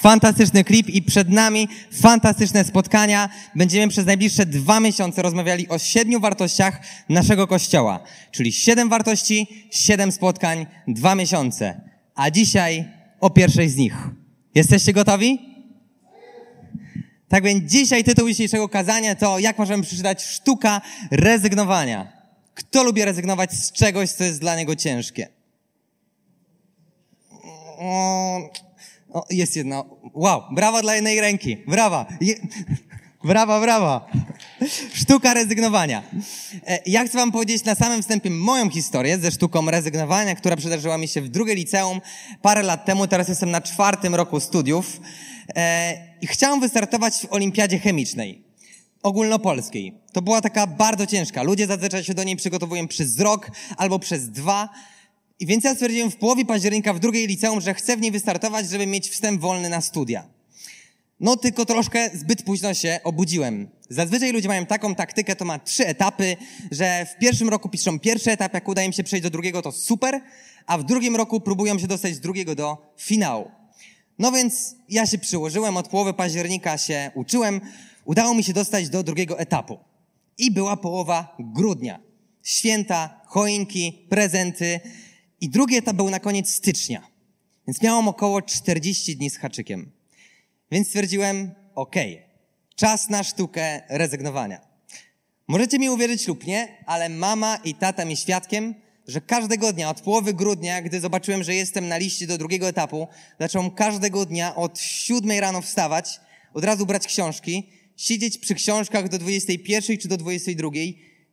Fantastyczny klip i przed nami fantastyczne spotkania. Będziemy przez najbliższe dwa miesiące rozmawiali o siedmiu wartościach naszego Kościoła. Czyli siedem wartości, siedem spotkań, dwa miesiące. A dzisiaj o pierwszej z nich. Jesteście gotowi? Tak więc dzisiaj tytuł dzisiejszego kazania to jak możemy przeczytać sztuka rezygnowania. Kto lubi rezygnować z czegoś, co jest dla niego ciężkie? O, o, jest jedna. Wow, brawa dla jednej ręki. Brawa. Je, brawa, brawa. Sztuka rezygnowania. E, Ja chcę wam powiedzieć na samym wstępie moją historię ze sztuką rezygnowania, która przydarzyła mi się w drugiej liceum parę lat temu. Teraz jestem na czwartym roku studiów. E, I chciałam wystartować w olimpiadzie chemicznej ogólnopolskiej. To była taka bardzo ciężka. Ludzie zazwyczaj się do niej przygotowują przez rok albo przez dwa. I więc ja stwierdziłem w połowie października w drugiej liceum, że chcę w niej wystartować, żeby mieć wstęp wolny na studia. No tylko troszkę zbyt późno się obudziłem. Zazwyczaj ludzie mają taką taktykę, to ma trzy etapy, że w pierwszym roku piszą pierwszy etap, jak udaje im się przejść do drugiego, to super, a w drugim roku próbują się dostać z drugiego do finału. No więc ja się przyłożyłem, od połowy października się uczyłem, udało mi się dostać do drugiego etapu. I była połowa grudnia. Święta, choinki, prezenty. I drugi etap był na koniec stycznia. Więc miałam około 40 dni z haczykiem. Więc stwierdziłem, okej, czas na sztukę rezygnowania. Możecie mi uwierzyć lub nie, ale mama i tata mi świadkiem, że każdego dnia, od połowy grudnia, gdy zobaczyłem, że jestem na liście do drugiego etapu, zacząłem każdego dnia od siódmej rano wstawać, od razu brać książki, siedzieć przy książkach do 21 czy do 22,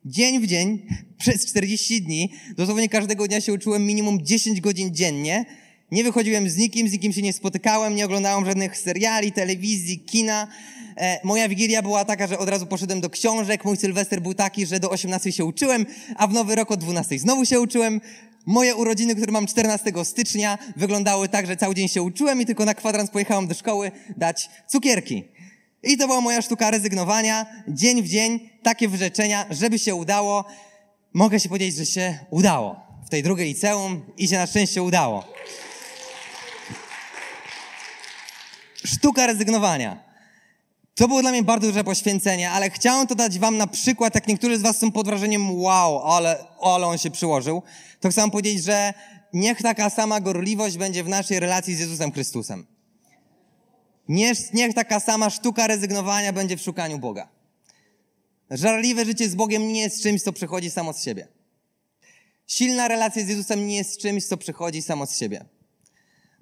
dzień w dzień, przez 40 dni, dosłownie każdego dnia się uczyłem minimum 10 godzin dziennie, nie wychodziłem z nikim, z nikim się nie spotykałem, nie oglądałem żadnych seriali, telewizji, kina. E, moja wigilia była taka, że od razu poszedłem do książek. Mój Sylwester był taki, że do 18 się uczyłem, a w nowy rok od 12 znowu się uczyłem. Moje urodziny, które mam 14 stycznia, wyglądały tak, że cały dzień się uczyłem i tylko na kwadrans pojechałem do szkoły dać cukierki. I to była moja sztuka rezygnowania, dzień w dzień, takie wyrzeczenia, żeby się udało. Mogę się powiedzieć, że się udało. W tej drugiej liceum i się na szczęście udało. Sztuka rezygnowania. To było dla mnie bardzo duże poświęcenie, ale chciałem to dać wam na przykład, jak niektórzy z was są pod wrażeniem, wow, ale, ale on się przyłożył, to chcę wam powiedzieć, że niech taka sama gorliwość będzie w naszej relacji z Jezusem Chrystusem. Niech, niech taka sama sztuka rezygnowania będzie w szukaniu Boga. Żarliwe życie z Bogiem nie jest czymś, co przychodzi samo z siebie. Silna relacja z Jezusem nie jest czymś, co przychodzi samo z siebie.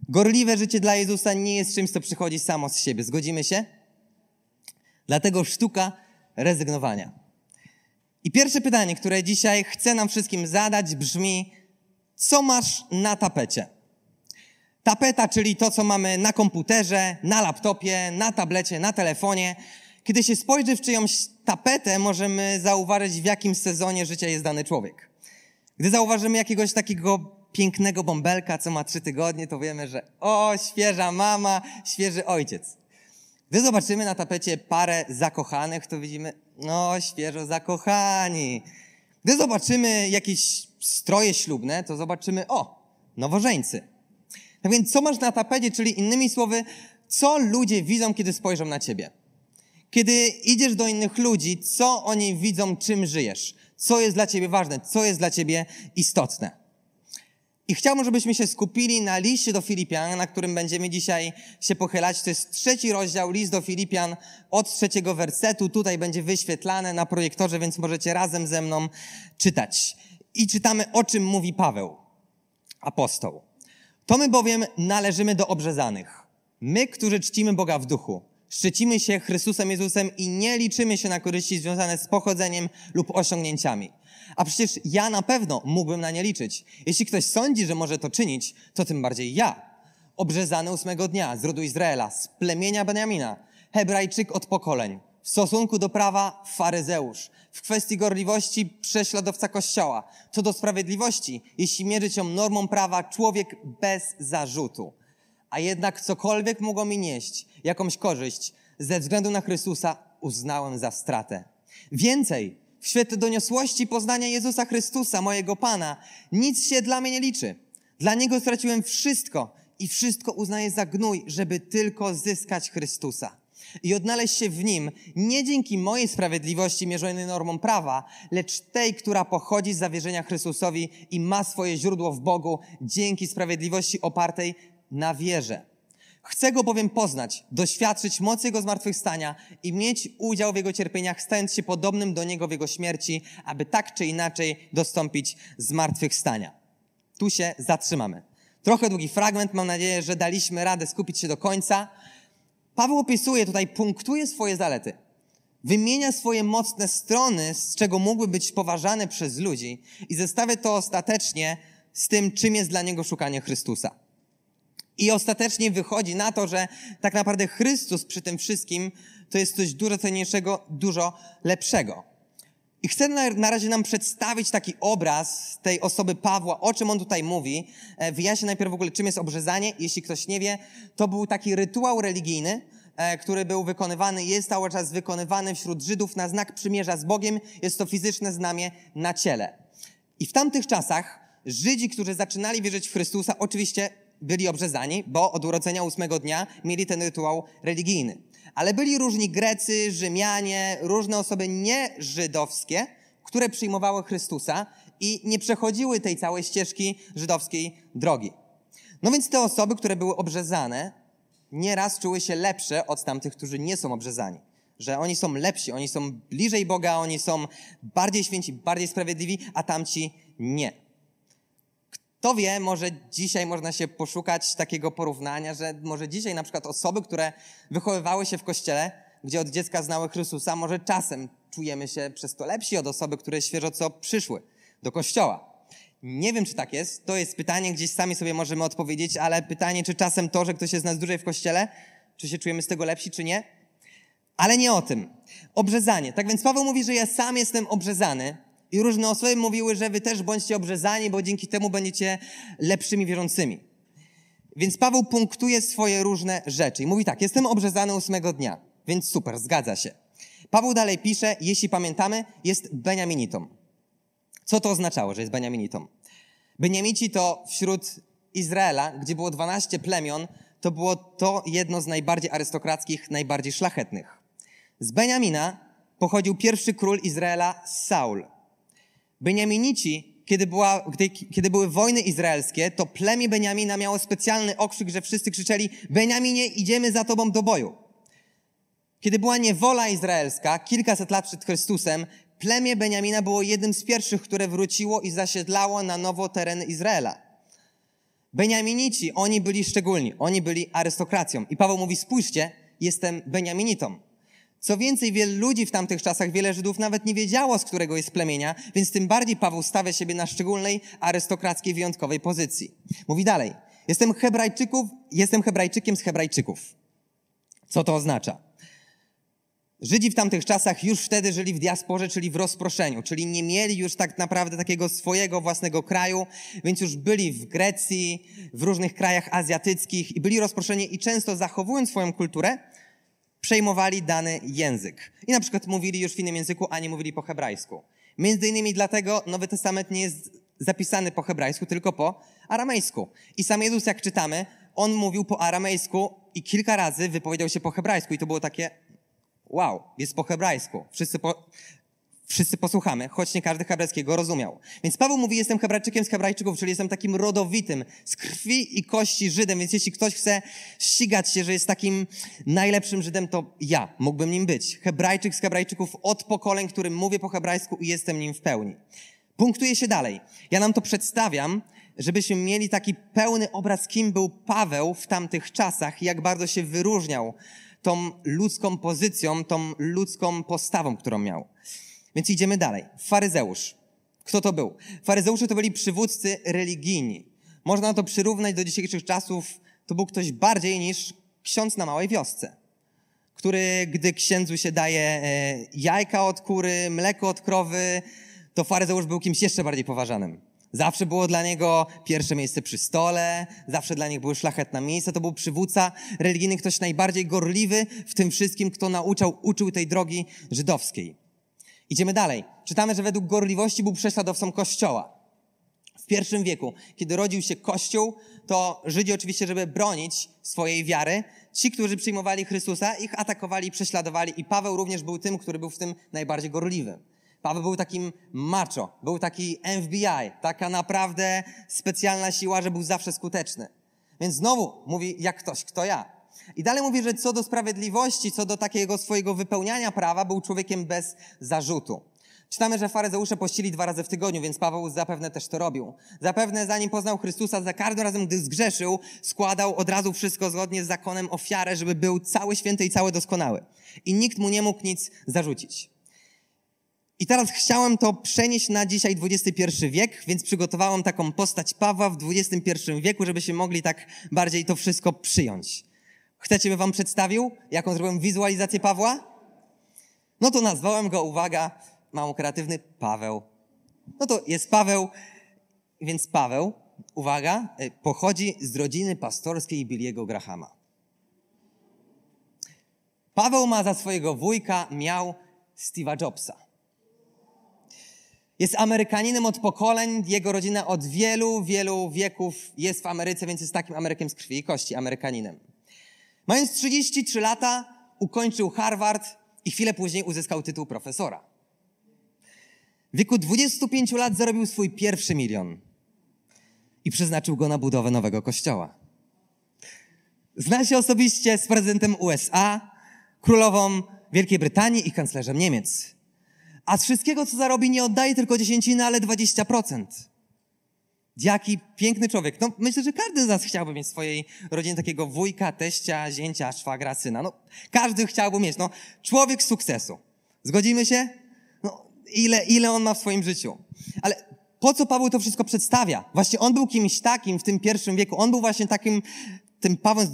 Gorliwe życie dla Jezusa nie jest czymś, co przychodzi samo z siebie. Zgodzimy się? Dlatego sztuka rezygnowania. I pierwsze pytanie, które dzisiaj chcę nam wszystkim zadać, brzmi: co masz na tapecie? Tapeta, czyli to, co mamy na komputerze, na laptopie, na tablecie, na telefonie. Kiedy się spojrzy w czyjąś tapetę, możemy zauważyć, w jakim sezonie życia jest dany człowiek. Gdy zauważymy jakiegoś takiego pięknego bąbelka, co ma trzy tygodnie, to wiemy, że o, świeża mama, świeży ojciec. Gdy zobaczymy na tapecie parę zakochanych, to widzimy, no, świeżo zakochani. Gdy zobaczymy jakieś stroje ślubne, to zobaczymy, o, nowożeńcy. Tak więc co masz na tapecie, czyli innymi słowy, co ludzie widzą, kiedy spojrzą na ciebie? Kiedy idziesz do innych ludzi, co oni widzą, czym żyjesz? Co jest dla ciebie ważne? Co jest dla ciebie istotne? I chciałbym, żebyśmy się skupili na liście do Filipian, na którym będziemy dzisiaj się pochylać. To jest trzeci rozdział, list do Filipian od trzeciego wersetu. Tutaj będzie wyświetlane na projektorze, więc możecie razem ze mną czytać. I czytamy, o czym mówi Paweł, apostoł. To my bowiem należymy do obrzezanych. My, którzy czcimy Boga w duchu. Szczycimy się Chrystusem Jezusem i nie liczymy się na korzyści związane z pochodzeniem lub osiągnięciami. A przecież ja na pewno mógłbym na nie liczyć. Jeśli ktoś sądzi, że może to czynić, to tym bardziej ja. Obrzezany ósmego dnia z rodu Izraela, z plemienia Benjamina, Hebrajczyk od pokoleń, W stosunku do prawa faryzeusz. W kwestii gorliwości prześladowca kościoła. Co do sprawiedliwości, jeśli mierzyć ją normą prawa, człowiek bez zarzutu. A jednak cokolwiek mogło mi nieść, jakąś korzyść, ze względu na Chrystusa uznałem za stratę. Więcej, w świetle doniosłości poznania Jezusa Chrystusa, mojego Pana, nic się dla mnie nie liczy. Dla Niego straciłem wszystko i wszystko uznaję za gnój, żeby tylko zyskać Chrystusa i odnaleźć się w Nim nie dzięki mojej sprawiedliwości mierzonej normą prawa, lecz tej, która pochodzi z zawierzenia Chrystusowi i ma swoje źródło w Bogu dzięki sprawiedliwości opartej na wierze. Chcę Go bowiem poznać, doświadczyć mocy Jego zmartwychwstania i mieć udział w Jego cierpieniach, stając się podobnym do Niego w Jego śmierci, aby tak czy inaczej dostąpić zmartwychwstania. Tu się zatrzymamy. Trochę długi fragment, mam nadzieję, że daliśmy radę skupić się do końca. Paweł opisuje tutaj, punktuje swoje zalety. Wymienia swoje mocne strony, z czego mógłby być poważany przez ludzi i zestawia to ostatecznie z tym, czym jest dla niego szukanie Chrystusa. I ostatecznie wychodzi na to, że tak naprawdę Chrystus przy tym wszystkim to jest coś dużo cenniejszego, dużo lepszego. I chcę na, razie nam przedstawić taki obraz tej osoby Pawła, o czym on tutaj mówi. E, wyjaśnię najpierw w ogóle, czym jest obrzezanie. Jeśli ktoś nie wie, to był taki rytuał religijny, e, który był wykonywany, jest cały czas wykonywany wśród Żydów na znak przymierza z Bogiem. Jest to fizyczne znamie na ciele. I w tamtych czasach Żydzi, którzy zaczynali wierzyć w Chrystusa, oczywiście byli obrzezani, bo od urodzenia ósmego dnia mieli ten rytuał religijny. Ale byli różni Grecy, Rzymianie, różne osoby nieżydowskie, które przyjmowały Chrystusa i nie przechodziły tej całej ścieżki żydowskiej drogi. No więc te osoby, które były obrzezane, nieraz czuły się lepsze od tamtych, którzy nie są obrzezani. Że oni są lepsi, oni są bliżej Boga, oni są bardziej święci, bardziej sprawiedliwi, a tamci nie. Kto wie, może dzisiaj można się poszukać takiego porównania, że może dzisiaj na przykład osoby, które wychowywały się w kościele, gdzie od dziecka znały Chrystusa, może czasem czujemy się przez to lepsi od osoby, które świeżo co przyszły do kościoła. Nie wiem, czy tak jest. To jest pytanie, gdzieś sami sobie możemy odpowiedzieć, ale pytanie, czy czasem to, że ktoś jest nas dłużej w kościele, czy się czujemy z tego lepsi, czy nie? Ale nie o tym. Obrzezanie. Tak więc Paweł mówi, że ja sam jestem obrzezany, i różne osoby mówiły, że wy też bądźcie obrzezani, bo dzięki temu będziecie lepszymi wierzącymi. Więc Paweł punktuje swoje różne rzeczy i mówi tak, jestem obrzezany ósmego dnia, więc super, zgadza się. Paweł dalej pisze, jeśli pamiętamy, jest Beniaminitą. Co to oznaczało, że jest Beniaminitą? Beniamici to wśród Izraela, gdzie było 12 plemion, to było to jedno z najbardziej arystokrackich, najbardziej szlachetnych. Z Beniamina pochodził pierwszy król Izraela, Saul. Beniaminici, kiedy, była, gdy, kiedy były wojny izraelskie, to plemię Beniamina miało specjalny okrzyk, że wszyscy krzyczeli Beniaminie, idziemy za tobą do boju. Kiedy była niewola izraelska, kilkaset lat przed Chrystusem, plemię Beniamina było jednym z pierwszych, które wróciło i zasiedlało na nowo tereny Izraela. Beniaminici, oni byli szczególni, oni byli arystokracją. I Paweł mówi, spójrzcie, jestem Beniaminitą. Co więcej, wielu ludzi w tamtych czasach, wiele Żydów nawet nie wiedziało, z którego jest plemienia, więc tym bardziej Paweł stawia siebie na szczególnej, arystokrackiej, wyjątkowej pozycji. Mówi dalej. Jestem Hebrajczyków, jestem Hebrajczykiem z Hebrajczyków. Co to oznacza? Żydzi w tamtych czasach już wtedy żyli w diasporze, czyli w rozproszeniu, czyli nie mieli już tak naprawdę takiego swojego własnego kraju, więc już byli w Grecji, w różnych krajach azjatyckich i byli rozproszeni i często zachowując swoją kulturę, przejmowali dany język. I na przykład mówili już w innym języku, a nie mówili po hebrajsku. Między innymi dlatego Nowy Testament nie jest zapisany po hebrajsku, tylko po aramejsku. I sam Jezus, jak czytamy, on mówił po aramejsku i kilka razy wypowiedział się po hebrajsku i to było takie wow, jest po hebrajsku. Wszyscy po, wszyscy posłuchamy, choć nie każdy hebrajskiego rozumiał. Więc Paweł mówi, jestem hebrajczykiem z hebrajczyków, czyli jestem takim rodowitym, z krwi i kości Żydem, więc jeśli ktoś chce ścigać się, że jest takim najlepszym Żydem, to ja mógłbym nim być. Hebrajczyk z hebrajczyków od pokoleń, którym mówię po hebrajsku i jestem nim w pełni. Punktuje się dalej. Ja nam to przedstawiam, żebyśmy mieli taki pełny obraz, kim był Paweł w tamtych czasach, jak bardzo się wyróżniał tą ludzką pozycją, tą ludzką postawą, którą miał. Więc idziemy dalej. Faryzeusz. Kto to był? Faryzeusze to byli przywódcy religijni. Można to przyrównać do dzisiejszych czasów. To był ktoś bardziej niż ksiądz na małej wiosce. który gdy księdzu się daje e, jajka od kury, mleko od krowy, to faryzeusz był kimś jeszcze bardziej poważanym. Zawsze było dla niego pierwsze miejsce przy stole, zawsze dla niego były szlachetne miejsca. To był przywódca religijny, ktoś najbardziej gorliwy w tym wszystkim, kto nauczał, uczył tej drogi żydowskiej. Idziemy dalej. Czytamy, że według gorliwości był prześladowcą Kościoła. W pierwszym wieku, kiedy rodził się Kościół, to Żydzi oczywiście, żeby bronić swojej wiary, ci, którzy przyjmowali Chrystusa, ich atakowali, prześladowali i Paweł również był tym, który był w tym najbardziej gorliwy. Paweł był takim macho, był taki FBI, taka naprawdę specjalna siła, że był zawsze skuteczny. Więc znowu mówi, jak ktoś, kto ja. I dalej mówi, że co do sprawiedliwości, co do takiego swojego wypełniania prawa, był człowiekiem bez zarzutu. Czytamy, że faryzeusze pościli dwa razy w tygodniu, więc Paweł zapewne też to robił. Zapewne zanim poznał Chrystusa, za każdym razem, gdy zgrzeszył, składał od razu wszystko zgodnie z zakonem ofiarę, żeby był cały święty i cały doskonały. I nikt mu nie mógł nic zarzucić. I teraz chciałem to przenieść na dzisiaj XXI wiek, więc przygotowałem taką postać Pawła w XXI wieku, żebyśmy mogli tak bardziej to wszystko przyjąć. Chcecie, by wam przedstawił, jaką zrobiłem wizualizację Pawła? No to nazwałem go, uwaga, mało kreatywny, Paweł. No to jest Paweł, więc Paweł, uwaga, y, pochodzi z rodziny pastorskiej Billiego Grahama. Paweł ma za swojego wujka, miał Steve'a Jobsa. Jest Amerykaninem od pokoleń, jego rodzina od wielu, wielu wieków jest w Ameryce, więc jest takim Amerykiem z krwi i kości, Amerykaninem. Mając 33 lata, ukończył Harvard i chwilę później uzyskał tytuł profesora. W wieku 25 lat zarobił swój pierwszy milion i przeznaczył go na budowę nowego kościoła. Zna się osobiście z prezydentem USA, królową Wielkiej Brytanii i kanclerzem Niemiec. A z wszystkiego, co zarobi, nie oddaje tylko dziesięciny, ale 20%. Jaki piękny człowiek. No, myślę, że każdy z nas chciałby mieć w swojej rodzinie takiego wujka, teścia, zięcia, szwagra, syna. No, każdy chciałby mieć. No, człowiek sukcesu. Zgodzimy się? No, ile, ile on ma w swoim życiu. Ale po co Paweł to wszystko przedstawia? Właśnie on był kimś takim w tym pierwszym wieku. On był właśnie takim, tym Pawłem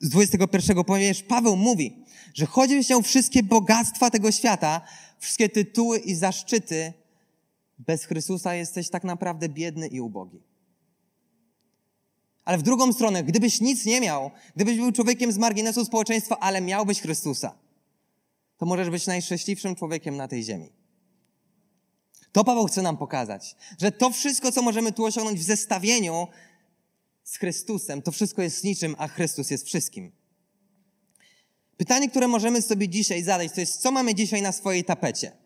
z XXI, ponieważ Paweł mówi, że chodzi się o wszystkie bogactwa tego świata, wszystkie tytuły i zaszczyty, bez Chrystusa jesteś tak naprawdę biedny i ubogi. Ale w drugą stronę, gdybyś nic nie miał, gdybyś był człowiekiem z marginesu społeczeństwa, ale miałbyś Chrystusa, to możesz być najszczęśliwszym człowiekiem na tej ziemi. To Paweł chce nam pokazać, że to wszystko, co możemy tu osiągnąć w zestawieniu z Chrystusem, to wszystko jest niczym, a Chrystus jest wszystkim. Pytanie, które możemy sobie dzisiaj zadać, to jest, co mamy dzisiaj na swojej tapecie?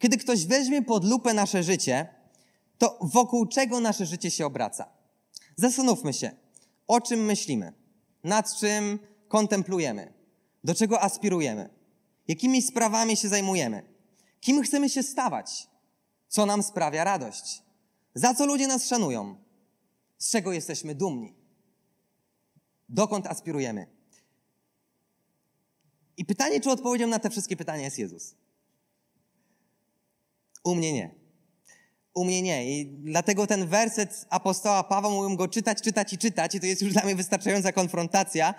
Kiedy ktoś weźmie pod lupę nasze życie, to wokół czego nasze życie się obraca? Zastanówmy się, o czym myślimy, nad czym kontemplujemy, do czego aspirujemy, jakimi sprawami się zajmujemy, kim chcemy się stawać, co nam sprawia radość, za co ludzie nas szanują, z czego jesteśmy dumni, dokąd aspirujemy. I pytanie, czy odpowiedzią na te wszystkie pytania jest Jezus. U mnie nie. U mnie nie. I dlatego ten werset apostoła Pawła mógłbym go czytać, czytać i czytać, i to jest już dla mnie wystarczająca konfrontacja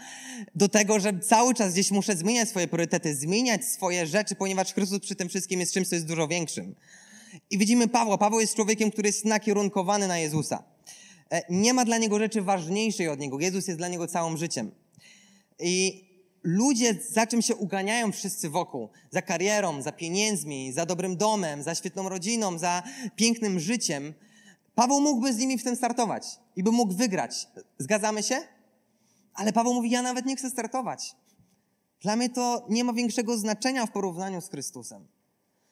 do tego, że cały czas gdzieś muszę zmieniać swoje priorytety, zmieniać swoje rzeczy, ponieważ Chrystus przy tym wszystkim jest czymś, co jest dużo większym. I widzimy Pawła. Paweł jest człowiekiem, który jest nakierunkowany na Jezusa. E, nie ma dla niego rzeczy ważniejszej od niego. Jezus jest dla niego całym życiem. I ludzie za czym się uganiają wszyscy wokół? Za karierą, za pieniędzmi, za dobrym domem, za świetną rodziną, za pięknym życiem. Paweł mógłby z nimi w tym startować i by mógł wygrać. Zgadzamy się? Ale Paweł mówi, ja nawet nie chcę startować. Dla mnie to nie ma większego znaczenia w porównaniu z Chrystusem.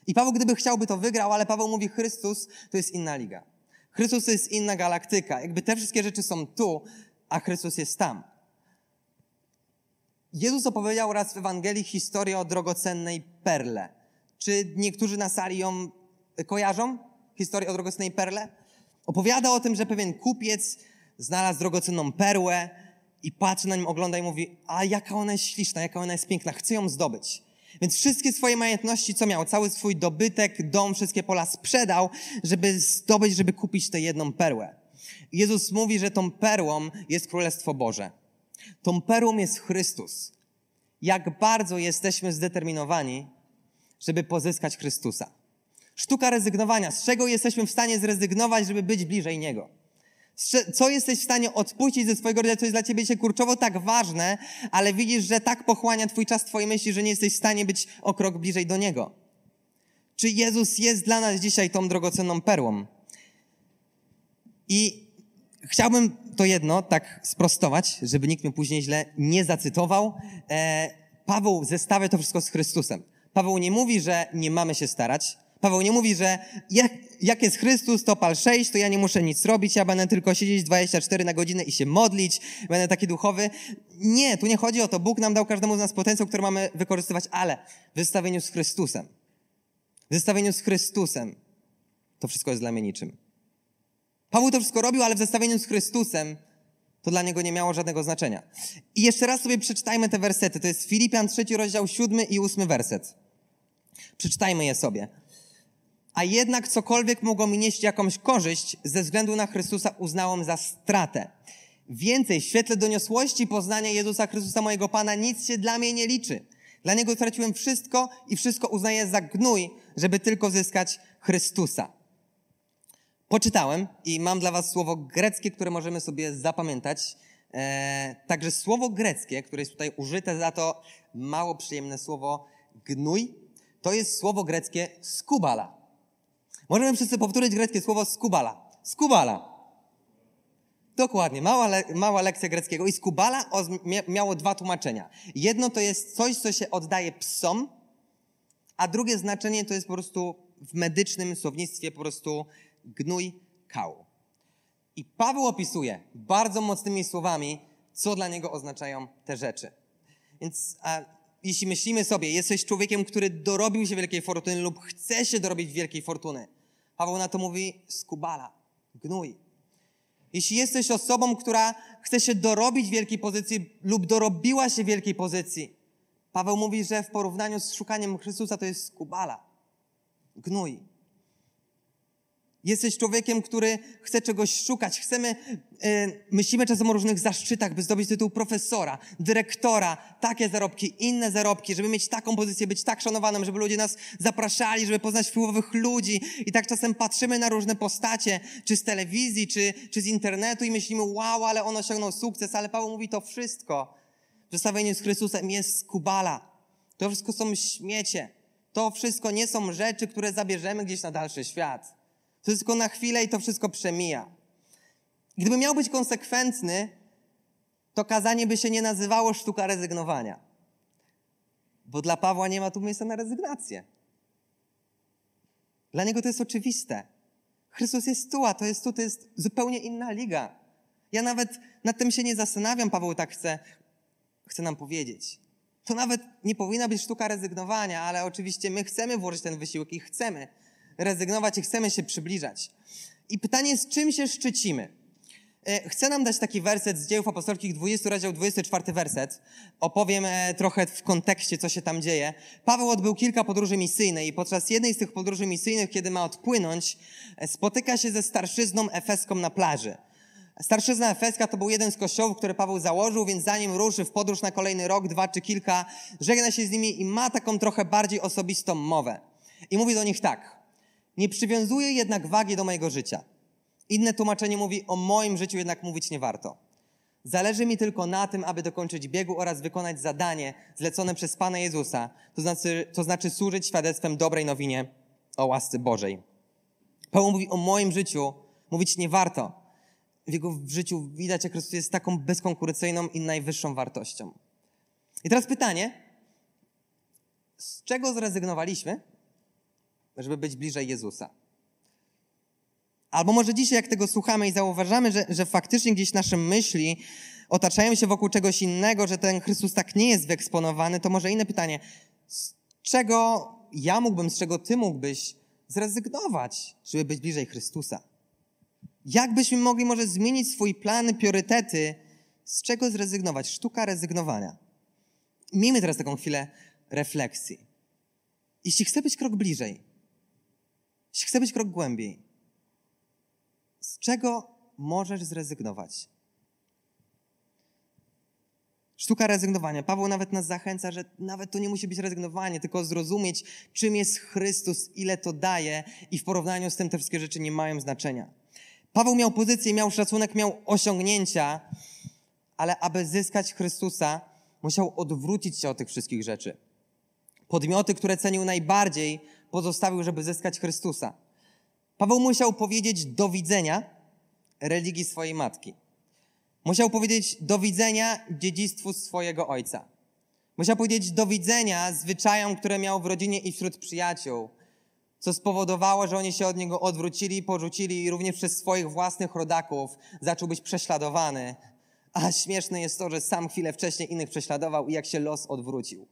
I Paweł, gdyby chciałby, to wygrał, ale Paweł mówi, Chrystus to jest inna liga. Chrystus to jest inna galaktyka. Jakby te wszystkie rzeczy są tu, a Chrystus jest tam. Jezus opowiedział raz w Ewangelii historię o drogocennej perle. Czy niektórzy na sali ją kojarzą? Historię o drogocennej perle? Opowiada o tym, że pewien kupiec znalazł drogocenną perłę i patrzy na nią, ogląda i mówi, a jaka ona jest śliczna, jaka ona jest piękna, chcę ją zdobyć. Więc wszystkie swoje majątności, co miał, cały swój dobytek, dom, wszystkie pola sprzedał, żeby zdobyć, żeby kupić tę jedną perłę. Jezus mówi, że tą perłą jest Królestwo Boże. Tą perłą jest Chrystus. jak bardzo jesteśmy zdeterminowani, żeby pozyskać Chrystusa. Sztuka rezygnowania. Z czego jesteśmy w stanie zrezygnować, żeby być bliżej Niego? Co jesteś w stanie odpuścić ze swojego życia, co jest dla ciebie się kurczowo tak ważne, ale widzisz, że tak pochłania twój czas, twoje myśli, że nie jesteś w stanie być o krok bliżej do Niego. Czy Jezus jest dla nas dzisiaj tą drogocenną perłą? I chciałbym to jedno tak sprostować, żeby nikt mnie później źle nie zacytował. E, Paweł zestawia to wszystko z Chrystusem. Paweł nie mówi, że nie mamy się starać. Paweł nie mówi, że jak, jak jest Chrystus, to pal 6, to ja nie muszę nic robić, ja będę tylko siedzieć 24 na godzinę i się modlić, będę taki duchowy. Nie, tu nie chodzi o to. Bóg nam dał każdemu z nas potencjał, który mamy wykorzystywać, ale w zestawieniu z Chrystusem. W zestawieniu z Chrystusem to wszystko jest dla mnie niczym. Paweł to wszystko robił, ale w zestawieniu z Chrystusem to dla niego nie miało żadnego znaczenia. I jeszcze raz sobie przeczytajmy te wersety. To jest Filipian 3 rozdział 7 i 8 werset. Przeczytajmy je sobie. A jednak cokolwiek mogło mi nieść jakąś korzyść, ze względu na Chrystusa uznałem za stratę. Więcej, w świetle doniosłości poznania Jezusa Chrystusa mojego Pana, nic się dla mnie nie liczy. Dla Niego straciłem wszystko i wszystko uznaję za gnój, żeby tylko zyskać Chrystusa. Poczytałem i mam dla Was słowo greckie, które możemy sobie zapamiętać. E, także słowo greckie, które jest tutaj użyte za to mało przyjemne słowo gnój, to jest słowo greckie skubala. Możemy wszyscy powtórzyć greckie słowo skubala. Skubala. Dokładnie, mała, le, mała lekcja greckiego. I skubala miało dwa tłumaczenia. Jedno to jest coś, co się oddaje psom, a drugie znaczenie to jest po prostu w medycznym słownictwie po prostu gnój kał. I Paweł opisuje bardzo mocnymi słowami, co dla niego oznaczają te rzeczy. Więc a, jeśli myślimy sobie, jesteś człowiekiem, który dorobił się wielkiej fortuny lub chce się dorobić wielkiej fortuny, Paweł na to mówi skubala, gnój. Jeśli jesteś osobą, która chce się dorobić wielkiej pozycji lub dorobiła się wielkiej pozycji, Paweł mówi, że w porównaniu z szukaniem Chrystusa to jest skubala, gnój. Jesteś człowiekiem, który chce czegoś szukać. Chcemy, yy, myślimy czasem o różnych zaszczytach, by zdobyć tytuł profesora, dyrektora, takie zarobki, inne zarobki, żeby mieć taką pozycję, być tak szanowanym, żeby ludzie nas zapraszali, żeby poznać wpływowych ludzi. I tak czasem patrzymy na różne postacie, czy z telewizji, czy, czy z internetu i myślimy, wow, ale on osiągnął sukces, ale Paweł mówi to wszystko. W zestawieniu z Chrystusem jest skubala. To wszystko są śmiecie. To wszystko nie są rzeczy, które zabierzemy gdzieś na dalszy świat. To jest tylko na chwilę i to wszystko przemija. Gdyby miał być konsekwentny, to kazanie by się nie nazywało sztuka rezygnowania. Bo dla Pawła nie ma tu miejsca na rezygnację. Dla niego to jest oczywiste. Chrystus jest tu, a to jest tu, to jest zupełnie inna liga. Ja nawet nad tym się nie zastanawiam, Paweł tak chce, chce nam powiedzieć. To nawet nie powinna być sztuka rezygnowania, ale oczywiście my chcemy włożyć ten wysiłek i chcemy, rezygnować i chcemy się przybliżać. I pytanie jest, czym się szczycimy? E, chcę nam dać taki werset z dziejów apostolskich, 20 rozdział, 24 werset. Opowiem e, trochę w kontekście, co się tam dzieje. Paweł odbył kilka podróży misyjnych i podczas jednej z tych podróży misyjnych, kiedy ma odpłynąć, e, spotyka się ze starszyzną efeską na plaży. Starszyzna efeska to był jeden z kościołów, który Paweł założył, więc zanim ruszy w podróż na kolejny rok, dwa czy kilka, żegna się z nimi i ma taką trochę bardziej osobistą mowę. I mówi do nich tak. Nie przywiązuję jednak wagi do mojego życia. Inne tłumaczenie mówi, o moim życiu jednak mówić nie warto. Zależy mi tylko na tym, aby dokończyć biegu oraz wykonać zadanie zlecone przez Pana Jezusa, to znaczy, to znaczy służyć świadectwem dobrej nowinie o łasce Bożej. Paweł mówi o moim życiu, mówić nie warto. W jego życiu widać, jak Chrystus jest taką bezkonkurencyjną i najwyższą wartością. I teraz pytanie, z czego zrezygnowaliśmy, żeby być bliżej Jezusa. Albo może dzisiaj, jak tego słuchamy i zauważamy, że, że faktycznie gdzieś nasze myśli otaczają się wokół czegoś innego, że ten Chrystus tak nie jest wyeksponowany, to może inne pytanie. Z czego ja mógłbym, z czego ty mógłbyś zrezygnować, żeby być bliżej Chrystusa? Jak byśmy mogli może zmienić swój plan, priorytety? Z czego zrezygnować? Sztuka rezygnowania. Miejmy teraz taką chwilę refleksji. Jeśli chcę być krok bliżej, jeśli chcę być krok głębiej, z czego możesz zrezygnować? Sztuka rezygnowania. Paweł nawet nas zachęca, że nawet to nie musi być rezygnowanie, tylko zrozumieć, czym jest Chrystus, ile to daje i w porównaniu z tym te wszystkie rzeczy nie mają znaczenia. Paweł miał pozycję, miał szacunek, miał osiągnięcia, ale aby zyskać Chrystusa, musiał odwrócić się od tych wszystkich rzeczy. Podmioty, które cenił najbardziej, pozostawił, żeby zyskać Chrystusa. Paweł musiał powiedzieć do widzenia religii swojej matki. Musiał powiedzieć do widzenia dziedzictwu swojego ojca. Musiał powiedzieć do widzenia zwyczajom, które miał w rodzinie i wśród przyjaciół, co spowodowało, że oni się od niego odwrócili, porzucili i również przez swoich własnych rodaków zaczął być prześladowany. A śmieszne jest to, że sam chwilę wcześniej innych prześladował i jak się los odwrócił.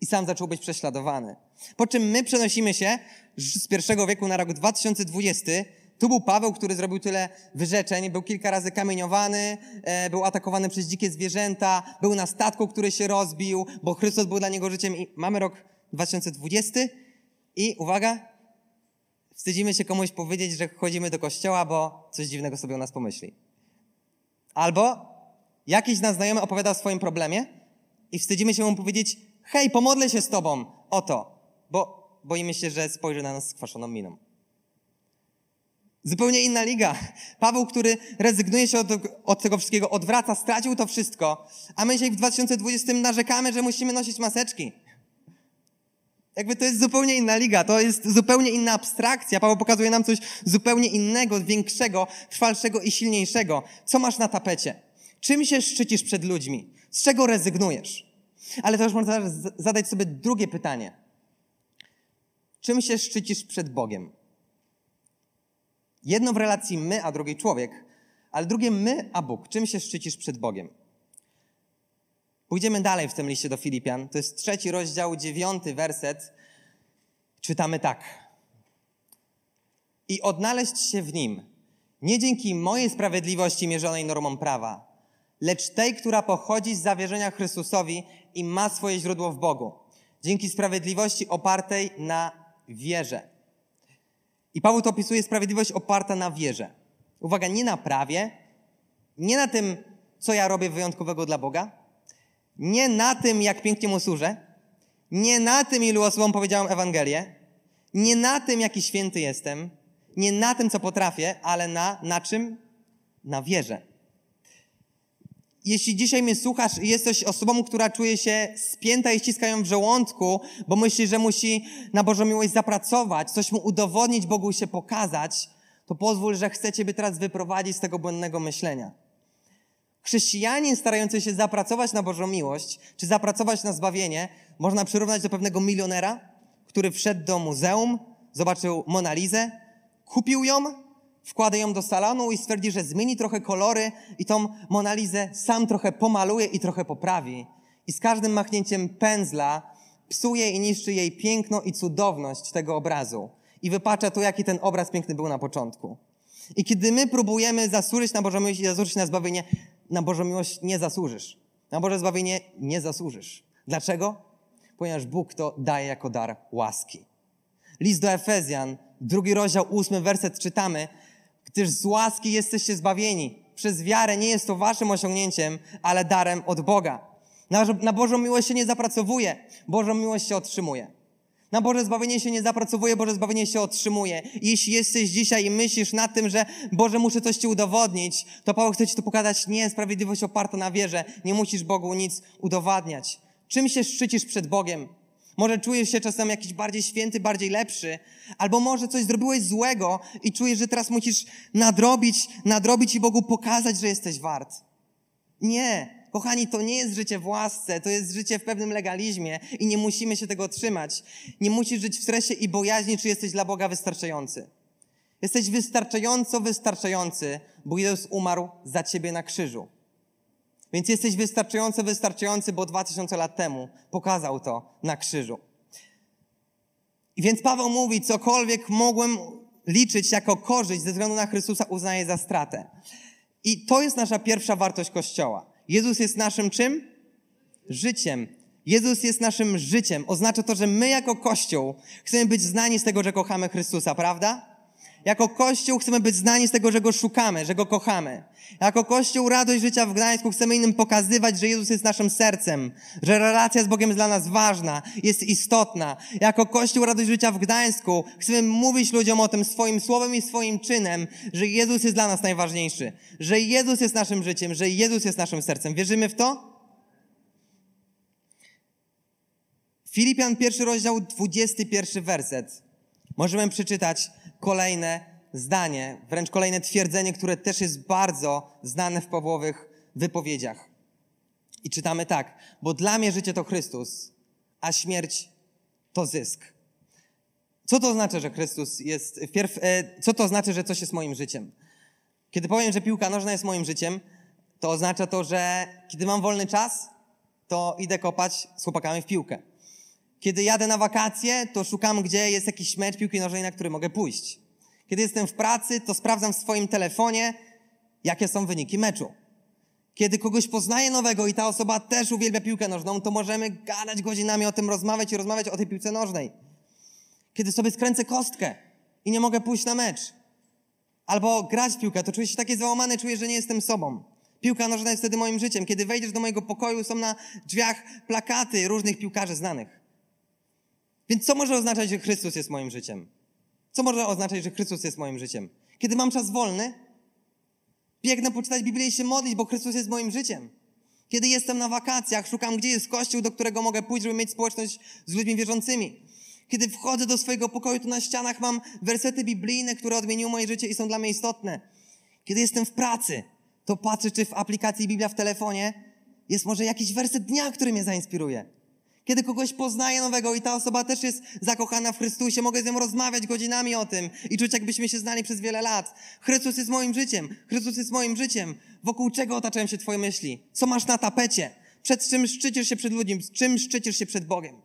I sam zaczął być prześladowany. Po czym my przenosimy się z pierwszego wieku na rok 2020 tu był Paweł, który zrobił tyle wyrzeczeń, był kilka razy kamieniowany, e, był atakowany przez dzikie zwierzęta, był na statku, który się rozbił, bo Chrystus był dla niego życiem. I mamy rok 2020 i uwaga, wstydzimy się komuś powiedzieć, że chodzimy do kościoła, bo coś dziwnego sobie o nas pomyśli. Albo jakiś nasz znajomy opowiada o swoim problemie i wstydzimy się mu powiedzieć, hej, pomodlę się z tobą o to, bo boimy się, że spojrzy na nas z kwaszoną miną. Zupełnie inna liga. Paweł, który rezygnuje się od, od, tego wszystkiego, odwraca, stracił to wszystko, a my dzisiaj w 2020 narzekamy, że musimy nosić maseczki. Jakby to jest zupełnie inna liga, to jest zupełnie inna abstrakcja. Paweł pokazuje nam coś zupełnie innego, większego, trwalszego i silniejszego. Co masz na tapecie? Czym się szczycisz przed ludźmi? Z czego rezygnujesz? Ale to już można zadać sobie drugie pytanie. Czym się szczycisz przed Bogiem? Jedno w relacji my, a drugie człowiek, ale drugie my, a Bóg. Czym się szczycisz przed Bogiem? Pójdziemy dalej w tym liście do Filipian. To jest trzeci rozdział, dziewiąty werset. Czytamy tak. I odnaleźć się w nim, nie dzięki mojej sprawiedliwości mierzonej normą prawa, lecz tej, która pochodzi z zawierzenia Chrystusowi i ma swoje źródło w Bogu. Dzięki sprawiedliwości opartej na wierze. I Paweł to opisuje sprawiedliwość oparta na wierze. Uwaga, nie na prawie, nie na tym, co ja robię wyjątkowego dla Boga, nie na tym, jak pięknie mu służę, nie na tym, ilu osobom powiedziałem Ewangelię, nie na tym, jaki święty jestem, nie na tym, co potrafię, ale na, na czym? Na wierze jeśli dzisiaj mnie słuchasz i jesteś osobą, która czuje się spięta i ściska ją w żołądku, bo myśli, że musi na Bożą miłość zapracować, coś mu udowodnić, Bogu się pokazać, to pozwól, że chcę Ciebie teraz wyprowadzić z tego błędnego myślenia. Chrześcijanin starający się zapracować na Bożą miłość, czy zapracować na zbawienie, można przyrównać do pewnego milionera, który wszedł do muzeum, zobaczył Monalizę, kupił ją, wkłada ją do salonu i stwierdzi, że zmieni trochę kolory i tą Monalizę sam trochę pomaluje i trochę poprawi. I z każdym machnięciem pędzla psuje i niszczy jej piękno i cudowność tego obrazu. I wypacza to, jaki ten obraz piękny był na początku. I kiedy my próbujemy zasłużyć na Bożą miłość i zasłużyć na zbawienie, na Bożą miłość nie zasłużysz. Na Boże zbawienie nie zasłużysz. Dlaczego? Ponieważ Bóg to daje jako dar łaski. List do Efezjan, drugi rozdział, ósmy werset czytamy, gdyż z łaski jesteście zbawieni. Przez wiarę nie jest to waszym osiągnięciem, ale darem od Boga. Na, na Bożą miłość się nie zapracowuje, Bożą miłość się otrzymuje. Na Boże zbawienie się nie zapracowuje, Boże zbawienie się otrzymuje. Jeśli jesteś dzisiaj i myślisz nad tym, że Boże, muszę coś Ci udowodnić, to Paweł chce Ci to pokazać, nie, sprawiedliwość oparta na wierze. Nie musisz Bogu nic udowadniać. Czym się szczycisz przed Bogiem? Może czujesz się czasem jakiś bardziej święty, bardziej lepszy, albo może coś zrobiłeś złego i czujesz, że teraz musisz nadrobić, nadrobić i Bogu pokazać, że jesteś wart. Nie, kochani, to nie jest życie w łasce, to jest życie w pewnym legalizmie i nie musimy się tego trzymać. Nie musisz żyć w stresie i bojaźni, czy jesteś dla Boga wystarczający. Jesteś wystarczająco wystarczający, bo Jezus umarł za ciebie na krzyżu. Więc jesteś wystarczająco wystarczający, bo dwa tysiące lat temu pokazał to na krzyżu. I więc Paweł mówi, cokolwiek mogłem liczyć jako korzyść ze względu na Chrystusa, uznaję za stratę. I to jest nasza pierwsza wartość Kościoła. Jezus jest naszym czym? Życiem. Jezus jest naszym życiem. Oznacza to, że my jako Kościół chcemy być znani z tego, że kochamy Chrystusa, prawda? Jako Kościół chcemy być znani z tego, że Go szukamy, że Go kochamy. Jako Kościół Radość Życia w Gdańsku chcemy innym pokazywać, że Jezus jest naszym sercem, że relacja z Bogiem jest dla nas ważna, jest istotna. Jako Kościół Radość Życia w Gdańsku chcemy mówić ludziom o tym swoim słowem i swoim czynem, że Jezus jest dla nas najważniejszy, że Jezus jest naszym życiem, że Jezus jest naszym sercem. Wierzymy w to? Filipian pierwszy rozdział, 21 werset. Możemy przeczytać kolejne zdanie, wręcz kolejne twierdzenie, które też jest bardzo znane w Pawłowych wypowiedziach. I czytamy tak, bo dla mnie życie to Chrystus, a śmierć to zysk. Co to znaczy, że Chrystus jest, wpierw, e, co to znaczy, że coś jest moim życiem? Kiedy powiem, że piłka nożna jest moim życiem, to oznacza to, że kiedy mam wolny czas, to idę kopać z chłopakami w piłkę. Kiedy jadę na wakacje, to szukam, gdzie jest jakiś mecz piłki nożnej, na który mogę pójść. Kiedy jestem w pracy, to sprawdzam w swoim telefonie, jakie są wyniki meczu. Kiedy kogoś poznaję nowego i ta osoba też uwielbia piłkę nożną, to możemy gadać godzinami o tym, rozmawiać i rozmawiać o tej piłce nożnej. Kiedy sobie skręcę kostkę i nie mogę pójść na mecz, albo grać w piłkę, to czuję się taki załamany, czuję, że nie jestem sobą. Piłka nożna jest wtedy moim życiem. Kiedy wejdziesz do mojego pokoju, są na drzwiach plakaty różnych piłkarzy znanych. Więc co może oznaczać, że Chrystus jest moim życiem? Co może oznaczać, że Chrystus jest moim życiem? Kiedy mam czas wolny, biegnę poczytać Biblię i się modlić, bo Chrystus jest moim życiem. Kiedy jestem na wakacjach, szukam, gdzie jest kościół, do którego mogę pójść, żeby mieć społeczność z ludźmi wierzącymi. Kiedy wchodzę do swojego pokoju, to na ścianach mam wersety biblijne, które odmieniły moje życie i są dla mnie istotne. Kiedy jestem w pracy, to patrzę, czy w aplikacji Biblia w telefonie jest może jakiś werset dnia, który mnie zainspiruje. Kiedy kogoś poznaję nowego i ta osoba też jest zakochana w Chrystusie, mogę z nią rozmawiać godzinami o tym i czuć, jakbyśmy się znali przez wiele lat. Chrystus jest moim życiem. Chrystus jest moim życiem. Wokół czego otaczają się Twoje myśli? Co masz na tapecie? Przed czym szczycisz się przed ludźmi? Z czym szczycisz się przed Bogiem?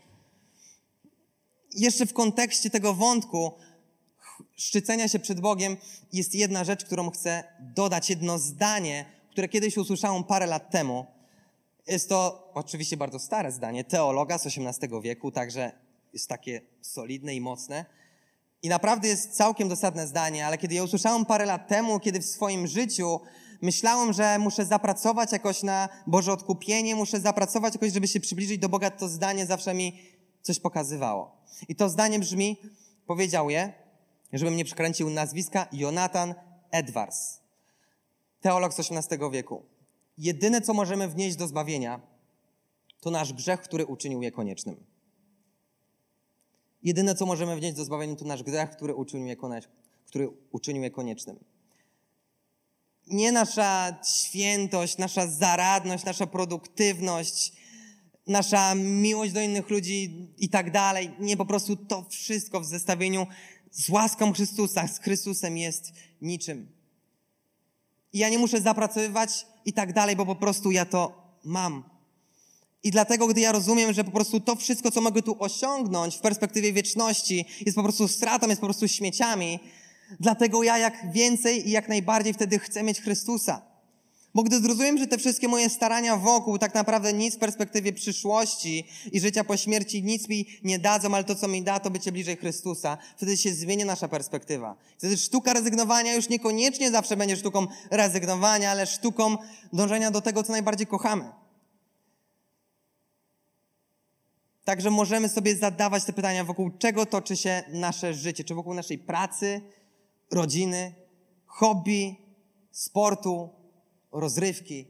Jeszcze w kontekście tego wątku szczycenia się przed Bogiem jest jedna rzecz, którą chcę dodać, jedno zdanie, które kiedyś usłyszałem parę lat temu jest to oczywiście bardzo stare zdanie, teologa z XVIII wieku, także jest takie solidne i mocne. I naprawdę jest całkiem dosadne zdanie, ale kiedy je usłyszałem parę lat temu, kiedy w swoim życiu myślałem, że muszę zapracować jakoś na Boże odkupienie, muszę zapracować jakoś, żeby się przybliżyć do Boga, to zdanie zawsze mi coś pokazywało. I to zdanie brzmi, powiedział je, żebym nie przekręcił nazwiska, Jonathan Edwards, teolog z XVIII wieku jedyne, co możemy wnieść do zbawienia, to nasz grzech, który uczynił je koniecznym. Jedyne, co możemy wnieść do zbawienia, to nasz grzech, który uczynił je, który uczynił je koniecznym. Nie nasza świętość, nasza zaradność, nasza produktywność, nasza miłość do innych ludzi i tak dalej. Nie, po prostu to wszystko w zestawieniu z łaską Chrystusa, z Chrystusem jest niczym. I ja nie muszę zapracowywać i tak dalej, bo po prostu ja to mam. I dlatego, gdy ja rozumiem, że po prostu to wszystko, co mogę tu osiągnąć w perspektywie wieczności, jest po prostu stratą, jest po prostu śmieciami, dlatego ja jak więcej i jak najbardziej wtedy chcę mieć Chrystusa. Bo gdy zrozumiem, że te wszystkie moje starania wokół tak naprawdę nic w perspektywie przyszłości i życia po śmierci nic mi nie dadzą, ale to, co mi da, to bycie bliżej Chrystusa, wtedy się zmieni nasza perspektywa. Wtedy sztuka rezygnowania już niekoniecznie zawsze będzie sztuką rezygnowania, ale sztuką dążenia do tego, co najbardziej kochamy. Także możemy sobie zadawać te pytania, wokół czego toczy się nasze życie, czy wokół naszej pracy, rodziny, hobby, sportu, rozrywki.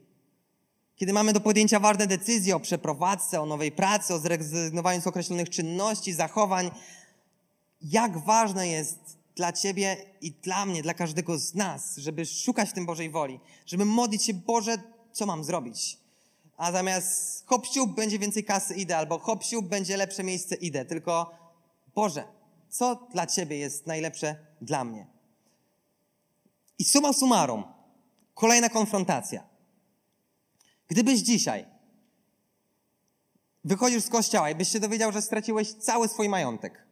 Kiedy mamy do podjęcia ważne decyzje o przeprowadzce, o nowej pracy, o zrezygnowaniu z określonych czynności, zachowań, jak ważne jest dla Ciebie i dla mnie, dla każdego z nas, żeby szukać w tym Bożej woli, żeby modlić się, Boże, co mam zrobić? A zamiast hop będzie więcej kasy, idę, albo hop będzie lepsze miejsce, idę. Tylko, Boże, co dla Ciebie jest najlepsze dla mnie? I suma summarum, Kolejna konfrontacja. Gdybyś dzisiaj wychodzisz z kościoła i byś się dowiedział, że straciłeś cały swój majątek,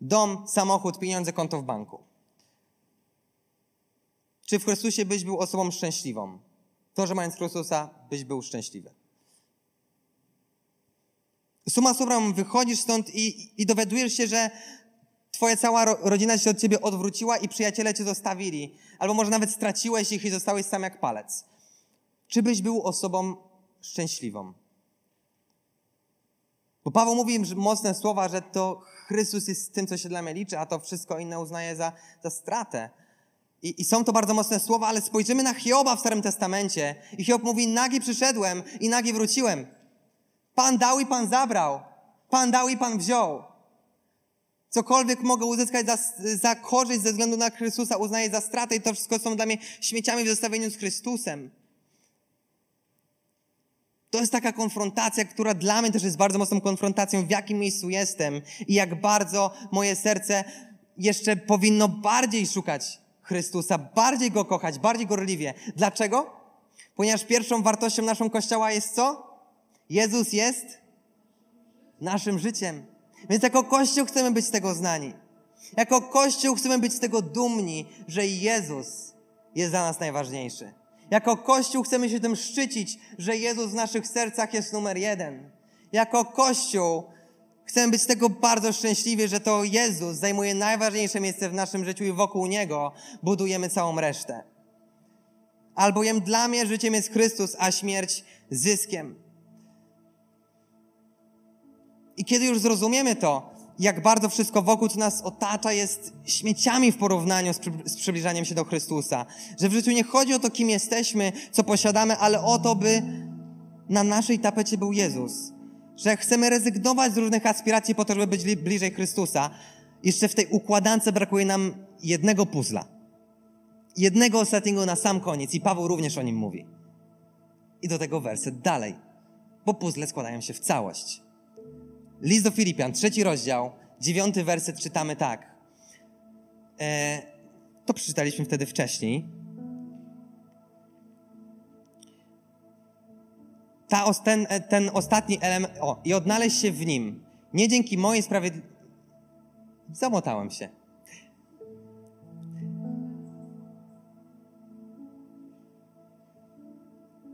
dom, samochód, pieniądze, konto w banku, czy w Chrystusie byś był osobą szczęśliwą? To, że mając Chrystusa, byś był szczęśliwy. Suma summarum, wychodzisz stąd i, i dowiadujesz się, że Twoja cała ro rodzina się od ciebie odwróciła i przyjaciele cię zostawili. Albo może nawet straciłeś ich i zostałeś sam jak palec. Czy byś był osobą szczęśliwą? Bo Paweł mówi że mocne słowa, że to Chrystus jest tym, co się dla mnie liczy, a to wszystko inne uznaje za, za stratę. I, I, są to bardzo mocne słowa, ale spojrzymy na Hioba w Starym Testamencie. I Hiob mówi, nagi przyszedłem i nagi wróciłem. Pan dał i Pan zabrał. Pan dał i Pan wziął. Cokolwiek mogę uzyskać za, za korzyść ze względu na Chrystusa, uznaję za stratę i to wszystko są dla mnie śmieciami w zestawieniu z Chrystusem. To jest taka konfrontacja, która dla mnie też jest bardzo mocną konfrontacją, w jakim miejscu jestem i jak bardzo moje serce jeszcze powinno bardziej szukać Chrystusa, bardziej Go kochać, bardziej gorliwie. Dlaczego? Ponieważ pierwszą wartością naszą Kościoła jest co? Jezus jest naszym życiem. Więc jako Kościół chcemy być z tego znani. Jako Kościół chcemy być z tego dumni, że Jezus jest dla nas najważniejszy. Jako Kościół chcemy się tym szczycić, że Jezus w naszych sercach jest numer jeden. Jako Kościół chcemy być z tego bardzo szczęśliwi, że to Jezus zajmuje najważniejsze miejsce w naszym życiu i wokół Niego budujemy całą resztę. Albowiem dla mnie życiem jest Chrystus, a śmierć zyskiem. I kiedy już zrozumiemy to, jak bardzo wszystko wokół, nas otacza, jest śmieciami w porównaniu z przybliżaniem się do Chrystusa. Że w życiu nie chodzi o to, kim jesteśmy, co posiadamy, ale o to, by na naszej tapecie był Jezus. Że chcemy rezygnować z różnych aspiracji po to, żeby być bliżej Chrystusa. Jeszcze w tej układance brakuje nam jednego puzla. Jednego ostatniego na sam koniec. I Paweł również o nim mówi. I do tego werset dalej. Bo puzzle składają się w całość. List do Filipian, trzeci rozdział, dziewiąty werset czytamy tak. E, to przeczytaliśmy wtedy wcześniej. Ta, ten, e, ten ostatni element, o, i odnaleźć się w nim. Nie dzięki mojej sprawiedliwości. Zamotałem się.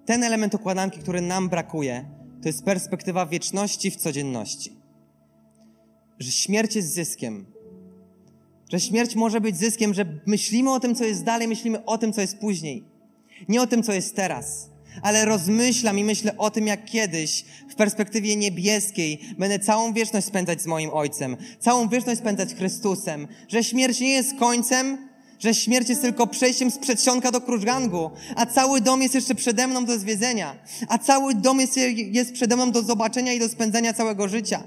Ten element układanki, który nam brakuje, to jest perspektywa wieczności w codzienności. Że śmierć jest zyskiem. Że śmierć może być zyskiem, że myślimy o tym, co jest dalej, myślimy o tym, co jest później. Nie o tym, co jest teraz. Ale rozmyślam i myślę o tym, jak kiedyś w perspektywie niebieskiej będę całą wieczność spędzać z moim Ojcem, całą wieczność spędzać Chrystusem, że śmierć nie jest końcem, że śmierć jest tylko przejściem z przedsionka do krużgangu, a cały dom jest jeszcze przede mną do zwiedzenia, a cały dom jest, jest przede mną do zobaczenia i do spędzenia całego życia.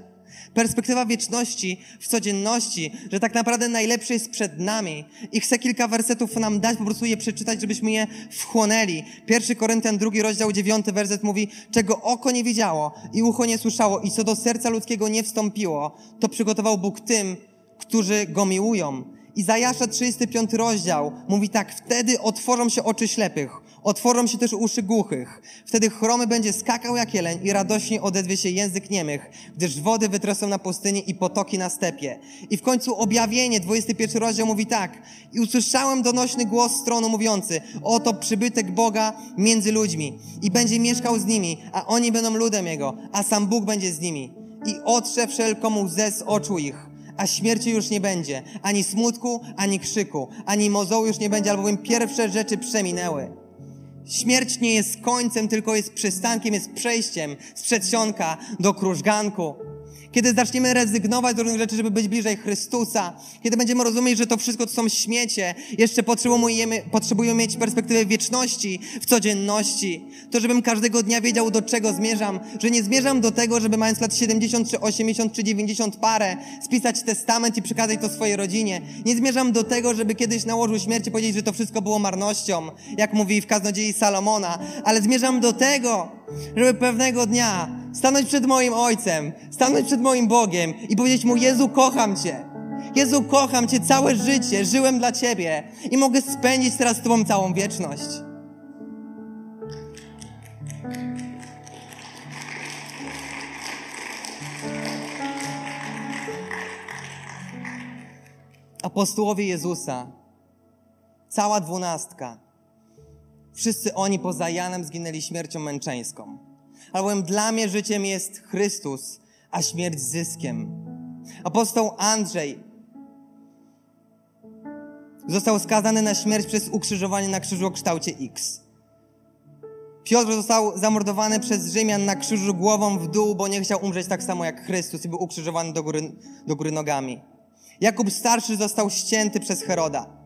Perspektywa wieczności w codzienności, że tak naprawdę najlepsze jest przed nami. I chcę kilka wersetów nam dać, po prostu je przeczytać, żebyśmy je wchłonęli. Pierwszy Koryntian, drugi rozdział, dziewiąty werset mówi, czego oko nie widziało i ucho nie słyszało i co do serca ludzkiego nie wstąpiło, to przygotował Bóg tym, którzy Go miłują. Izajasza 35 rozdział mówi tak, wtedy otworzą się oczy ślepych, otworzą się też uszy głuchych. Wtedy chromy będzie skakał jak jeleń i radośnie odezwie się język niemych, gdyż wody wytrosą na pustyni i potoki na stepie. I w końcu objawienie, 21 rozdział mówi tak, i usłyszałem donośny głos stronu mówiący, oto przybytek Boga między ludźmi i będzie mieszkał z nimi, a oni będą ludem Jego, a sam Bóg będzie z nimi. I otrze wszelką łzę z oczu ich a śmierci już nie będzie, ani smutku, ani krzyku, ani mozołu już nie będzie, albowiem pierwsze rzeczy przeminęły. Śmierć nie jest końcem, tylko jest przystankiem, jest przejściem z przedsionka do krużganku. Kiedy zaczniemy rezygnować z różnych rzeczy, żeby być bliżej Chrystusa, kiedy będziemy rozumieć, że to wszystko to są śmiecie, jeszcze potrzebujemy, potrzebujemy mieć perspektywę wieczności w codzienności, to żebym każdego dnia wiedział, do czego zmierzam, że nie zmierzam do tego, żeby mając lat 70, czy 80, czy 90 parę, spisać testament i przekazać to swojej rodzinie. Nie zmierzam do tego, żeby kiedyś na łożu śmierci powiedzieć, że to wszystko było marnością, jak mówi w kaznodziei Salomona, ale zmierzam do tego, żeby pewnego dnia stanąć przed moim Ojcem, stanąć przed moim Bogiem i powiedzieć Mu, Jezu, kocham Cię. Jezu, kocham Cię całe życie, żyłem dla Ciebie i mogę spędzić teraz z Tobą całą wieczność. Apostołowie Jezusa, cała dwunastka, wszyscy oni poza Janem zginęli śmiercią męczeńską albowiem dla mnie życiem jest Chrystus, a śmierć zyskiem. Apostoł Andrzej został skazany na śmierć przez ukrzyżowanie na krzyżu o kształcie X. Piotr został zamordowany przez Rzymian na krzyżu głową w dół, bo nie chciał umrzeć tak samo jak Chrystus i był ukrzyżowany do góry, do góry nogami. Jakub starszy został ścięty przez Heroda.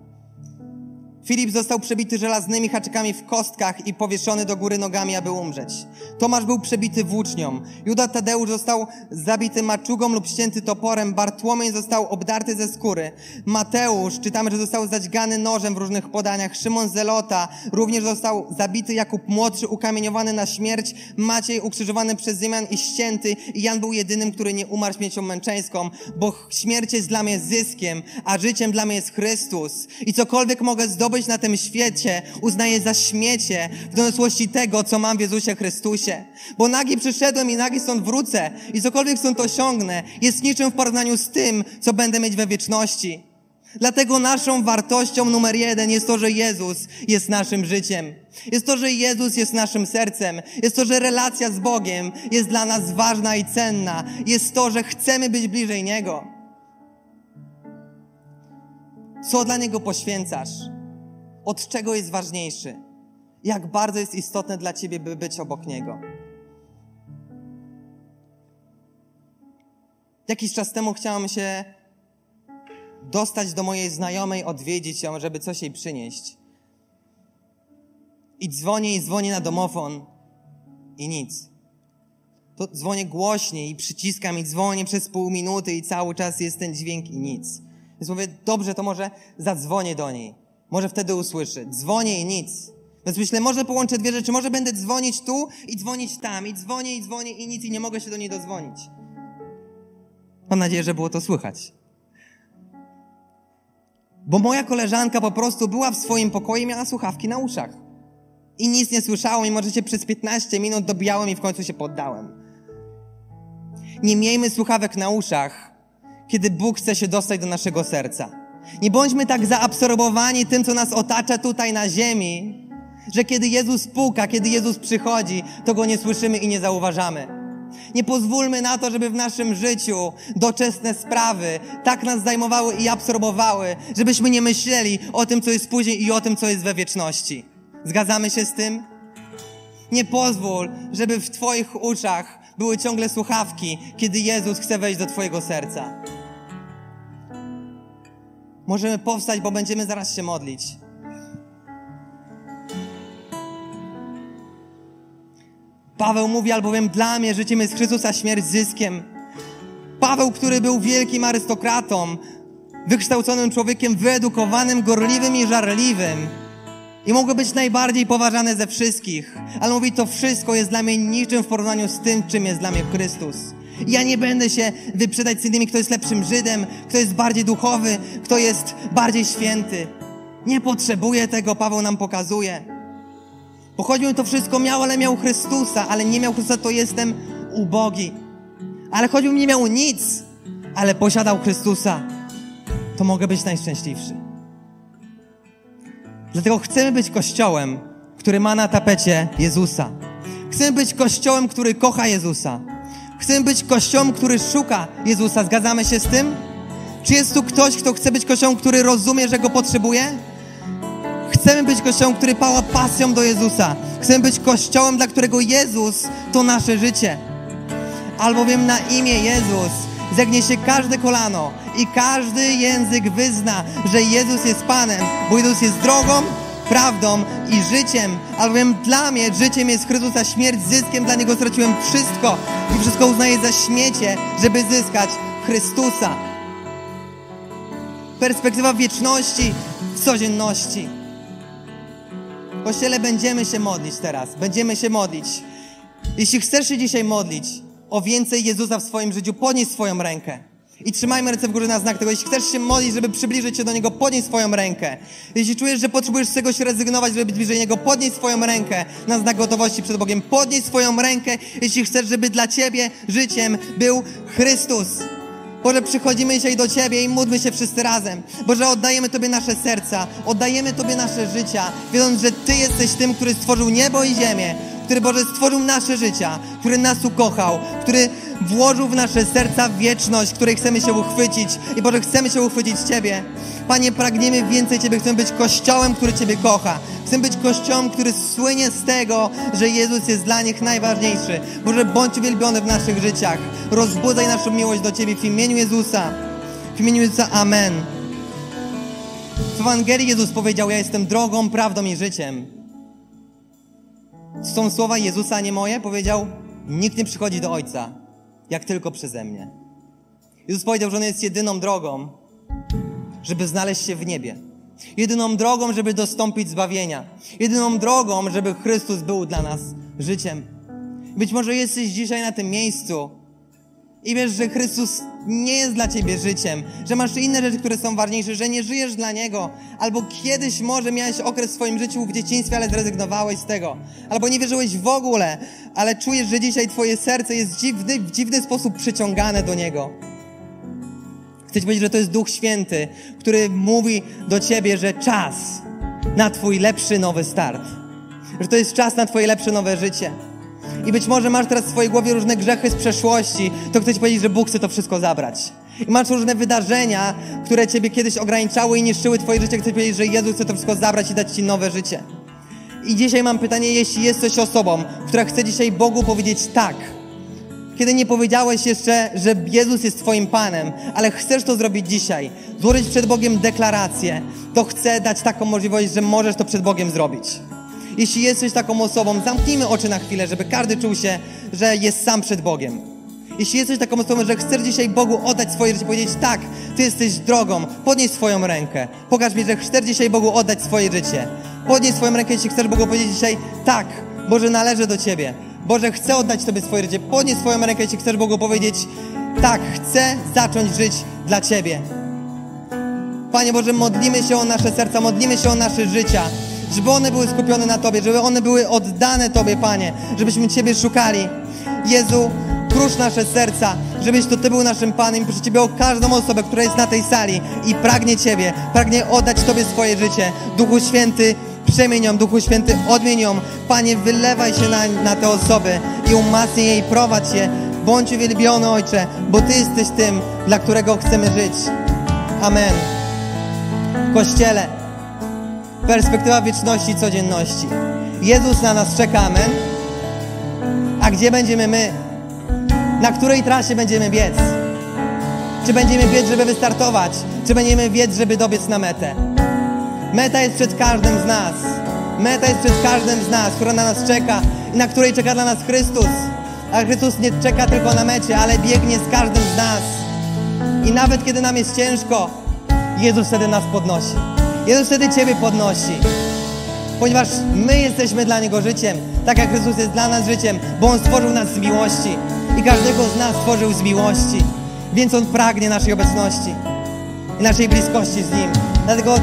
Filip został przebity żelaznymi haczykami w kostkach i powieszony do góry nogami, aby umrzeć. Tomasz był przebity włócznią. Juda Tadeusz został zabity maczugą lub ścięty toporem. Bartłomiej został obdarty ze skóry. Mateusz, czytamy, że został zadźgany nożem w różnych podaniach. Szymon Zelota również został zabity. Jakub Młodszy ukamieniowany na śmierć. Maciej ukrzyżowany przez Zymian i ścięty. I Jan był jedynym, który nie umarł śmiercią męczeńską, bo śmierć jest dla mnie zyskiem, a życiem dla mnie jest Chrystus. I cokolwiek mogę zdobyć, być na tym świecie uznaję za śmiecie w doniosłości tego, co mam w Jezusie Chrystusie. Bo nagi przyszedłem i nagi stąd wrócę i cokolwiek stąd osiągnę jest niczym w porównaniu z tym, co będę mieć we wieczności. Dlatego naszą wartością numer jeden jest to, że Jezus jest naszym życiem. Jest to, że Jezus jest naszym sercem. Jest to, że relacja z Bogiem jest dla nas ważna i cenna. Jest to, że chcemy być bliżej Niego. Co dla Niego poświęcasz? Od czego jest ważniejszy, jak bardzo jest istotne dla ciebie, by być obok niego. Jakiś czas temu chciałam się dostać do mojej znajomej, odwiedzić ją, żeby coś jej przynieść. I dzwonię i dzwonię na domofon i nic. To dzwonię głośniej i przyciskam i dzwonię przez pół minuty i cały czas jest ten dźwięk i nic. Więc mówię, dobrze, to może zadzwonię do niej. Może wtedy usłyszy. Dzwonię i nic. Więc myślę, może połączę dwie rzeczy. Może będę dzwonić tu i dzwonić tam. I dzwonię i dzwonię i nic i nie mogę się do niej dodzwonić. Mam nadzieję, że było to słychać. Bo moja koleżanka po prostu była w swoim pokoju i miała słuchawki na uszach. I nic nie słyszała, mimo że się przez 15 minut dobijałem i w końcu się poddałem. Nie miejmy słuchawek na uszach, kiedy Bóg chce się dostać do naszego serca. Nie bądźmy tak zaabsorbowani tym, co nas otacza tutaj na ziemi, że kiedy Jezus puka, kiedy Jezus przychodzi, to Go nie słyszymy i nie zauważamy. Nie pozwólmy na to, żeby w naszym życiu doczesne sprawy tak nas zajmowały i absorbowały, żebyśmy nie myśleli o tym, co jest później i o tym, co jest we wieczności. Zgadzamy się z tym? Nie pozwól, żeby w Twoich uszach były ciągle słuchawki, kiedy Jezus chce wejść do Twojego serca. Możemy powstać, bo będziemy zaraz się modlić. Paweł mówi, albowiem dla mnie życiem jest Chrystusa, śmierć zyskiem. Paweł, który był wielkim arystokratą, wykształconym człowiekiem, wyedukowanym, gorliwym i żarliwym. I mogło być najbardziej poważane ze wszystkich. Ale mówi, to wszystko jest dla mnie niczym w porównaniu z tym, czym jest dla mnie Chrystus. Ja nie będę się wyprzedać z innymi, kto jest lepszym Żydem, kto jest bardziej duchowy, kto jest bardziej święty. Nie potrzebuję tego, Paweł nam pokazuje. Bo choćbym to wszystko miał, ale miał Chrystusa, ale nie miał Chrystusa, to jestem ubogi. Ale choćbym nie miał nic, ale posiadał Chrystusa, to mogę być najszczęśliwszy. Dlatego chcemy być kościołem, który ma na tapecie Jezusa. Chcemy być kościołem, który kocha Jezusa. Chcemy być kościołem, który szuka Jezusa. Zgadzamy się z tym? Czy jest tu ktoś, kto chce być kościołem, który rozumie, że go potrzebuje? Chcemy być kościołem, który pała pasją do Jezusa. Chcemy być kościołem, dla którego Jezus to nasze życie. Albowiem na imię Jezus zegnie się każde kolano i każdy język wyzna, że Jezus jest Panem, bo Jezus jest drogą, prawdą i życiem, albowiem dla mnie życiem jest Chrystus, a śmierć zyskiem, dla Niego straciłem wszystko i wszystko uznaję za śmiecie, żeby zyskać Chrystusa. Perspektywa wieczności w codzienności. W Kościele będziemy się modlić teraz, będziemy się modlić. Jeśli chcesz się dzisiaj modlić o więcej Jezusa w swoim życiu, podnieś swoją rękę. I trzymajmy ręce w górze na znak tego. Jeśli chcesz się modlić, żeby przybliżyć się do Niego, podnieś swoją rękę. Jeśli czujesz, że potrzebujesz z czegoś rezygnować, żeby być bliżej Niego, podnieś swoją rękę na znak gotowości przed Bogiem. Podnieś swoją rękę, jeśli chcesz, żeby dla Ciebie życiem był Chrystus. Boże, przychodzimy dzisiaj do Ciebie i módlmy się wszyscy razem. Boże, oddajemy Tobie nasze serca, oddajemy Tobie nasze życia, wiedząc, że Ty jesteś tym, który stworzył niebo i ziemię, który Boże stworzył nasze życia, który nas ukochał, który włożył w nasze serca wieczność, której chcemy się uchwycić. I Boże, chcemy się uchwycić Ciebie. Panie, pragniemy więcej Ciebie, chcemy być kościołem, który Ciebie kocha. Chcemy być kościołem, który słynie z tego, że Jezus jest dla nich najważniejszy. Boże, bądź uwielbiony w naszych życiach. Rozbudzaj naszą miłość do Ciebie w imieniu Jezusa. W imieniu Jezusa, Amen. W Ewangelii Jezus powiedział, ja jestem drogą, prawdą i życiem. Są słowa Jezusa, a nie moje? Powiedział, nikt nie przychodzi do Ojca, jak tylko przeze mnie. Jezus powiedział, że On jest jedyną drogą, żeby znaleźć się w niebie. Jedyną drogą, żeby dostąpić zbawienia. Jedyną drogą, żeby Chrystus był dla nas życiem. Być może jesteś dzisiaj na tym miejscu i wiesz, że Chrystus nie jest dla ciebie życiem, że masz inne rzeczy, które są ważniejsze, że nie żyjesz dla Niego, albo kiedyś może miałeś okres w swoim życiu w dzieciństwie, ale zrezygnowałeś z tego, albo nie wierzyłeś w ogóle, ale czujesz, że dzisiaj twoje serce jest dziwny, w dziwny sposób przyciągane do Niego. Chcę ci powiedzieć, że to jest Duch Święty, który mówi do ciebie, że czas na twój lepszy nowy start. Że to jest czas na twoje lepsze nowe życie. I być może masz teraz w swojej głowie różne grzechy z przeszłości, to chcę ci powiedzieć, że Bóg chce to wszystko zabrać. I masz różne wydarzenia, które ciebie kiedyś ograniczały i niszczyły twoje życie. Chcę ci powiedzieć, że Jezus chce to wszystko zabrać i dać ci nowe życie. I dzisiaj mam pytanie, jeśli jesteś osobą, która chce dzisiaj Bogu powiedzieć tak, kiedy nie powiedziałeś jeszcze, że Jezus jest Twoim Panem, ale chcesz to zrobić dzisiaj, złożyć przed Bogiem deklarację, to chcę dać taką możliwość, że możesz to przed Bogiem zrobić. Jeśli jesteś taką osobą, zamknijmy oczy na chwilę, żeby każdy czuł się, że jest sam przed Bogiem. Jeśli jesteś taką osobą, że chcesz dzisiaj Bogu oddać swoje życie, powiedzieć tak, Ty jesteś drogą, podnieś swoją rękę. Pokaż mi, że chcesz dzisiaj Bogu oddać swoje życie. Podnieś swoją rękę, jeśli chcesz Bogu powiedzieć dzisiaj tak, Boże, należę do Ciebie. Boże, chcę oddać Tobie swoje życie. Podnieś swoją rękę, jeśli chcesz Bogu powiedzieć tak, chcę zacząć żyć dla Ciebie. Panie Boże, modlimy się o nasze serca, modlimy się o nasze życia, żeby one były skupione na Tobie, żeby one były oddane Tobie, Panie, żebyśmy Ciebie szukali. Jezu, krusz nasze serca, żebyś to Ty był naszym Panem i proszę Ciebie o każdą osobę, która jest na tej sali i pragnie Ciebie, pragnie oddać Tobie swoje życie. Duchu Święty, przemień ją, Duchu Święty, odmień ją. Panie, wylewaj się na, na te osoby i umacnij je i prowadź je. Bądź uwielbiony, Ojcze, bo Ty jesteś tym, dla którego chcemy żyć. Amen. Kościele, perspektywa wieczności i codzienności. Jezus na nas czeka, amen. A gdzie będziemy my? Na której trasie będziemy biec? Czy będziemy biec, żeby wystartować? Czy będziemy biec, żeby dobiec na metę? Meta jest przed każdym z nas. Meta jest przed każdym z nas, która na nas czeka i na której czeka dla nas Chrystus. A Chrystus nie czeka tylko na mecie, ale biegnie z każdym z nas. I nawet kiedy nam jest ciężko, Jezus wtedy nas podnosi. Jezus wtedy Ciebie podnosi. Ponieważ my jesteśmy dla Niego życiem, tak jak Chrystus jest dla nas życiem, bo On stworzył nas z miłości. I każdego z nas stworzył z miłości. Więc On pragnie naszej obecności i naszej bliskości z Nim. Dlatego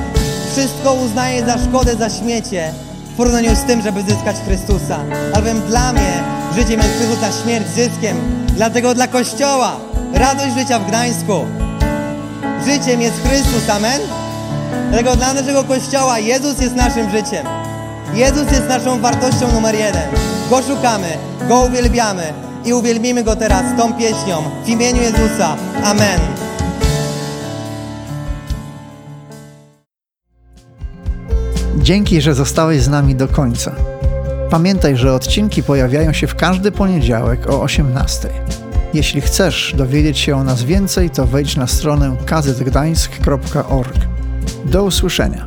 wszystko uznaje za szkodę, za śmiecie w porównaniu z tym, żeby zyskać Chrystusa. Albowiem dla mnie życiem jest Chrystus, a śmierć zyskiem. Dlatego dla Kościoła radość życia w Gdańsku. Życiem jest Chrystus, amen? Dlatego dla naszego Kościoła Jezus jest naszym życiem. Jezus jest naszą wartością numer jeden. Go szukamy, Go uwielbiamy i uwielbimy Go teraz tą pieśnią w imieniu Jezusa. Amen. Dzięki, że zostałeś z nami do końca. Pamiętaj, że odcinki pojawiają się w każdy poniedziałek o 18. Jeśli chcesz dowiedzieć się o nas więcej, to wejdź na stronę kazetgdańsk.org. Do usłyszenia.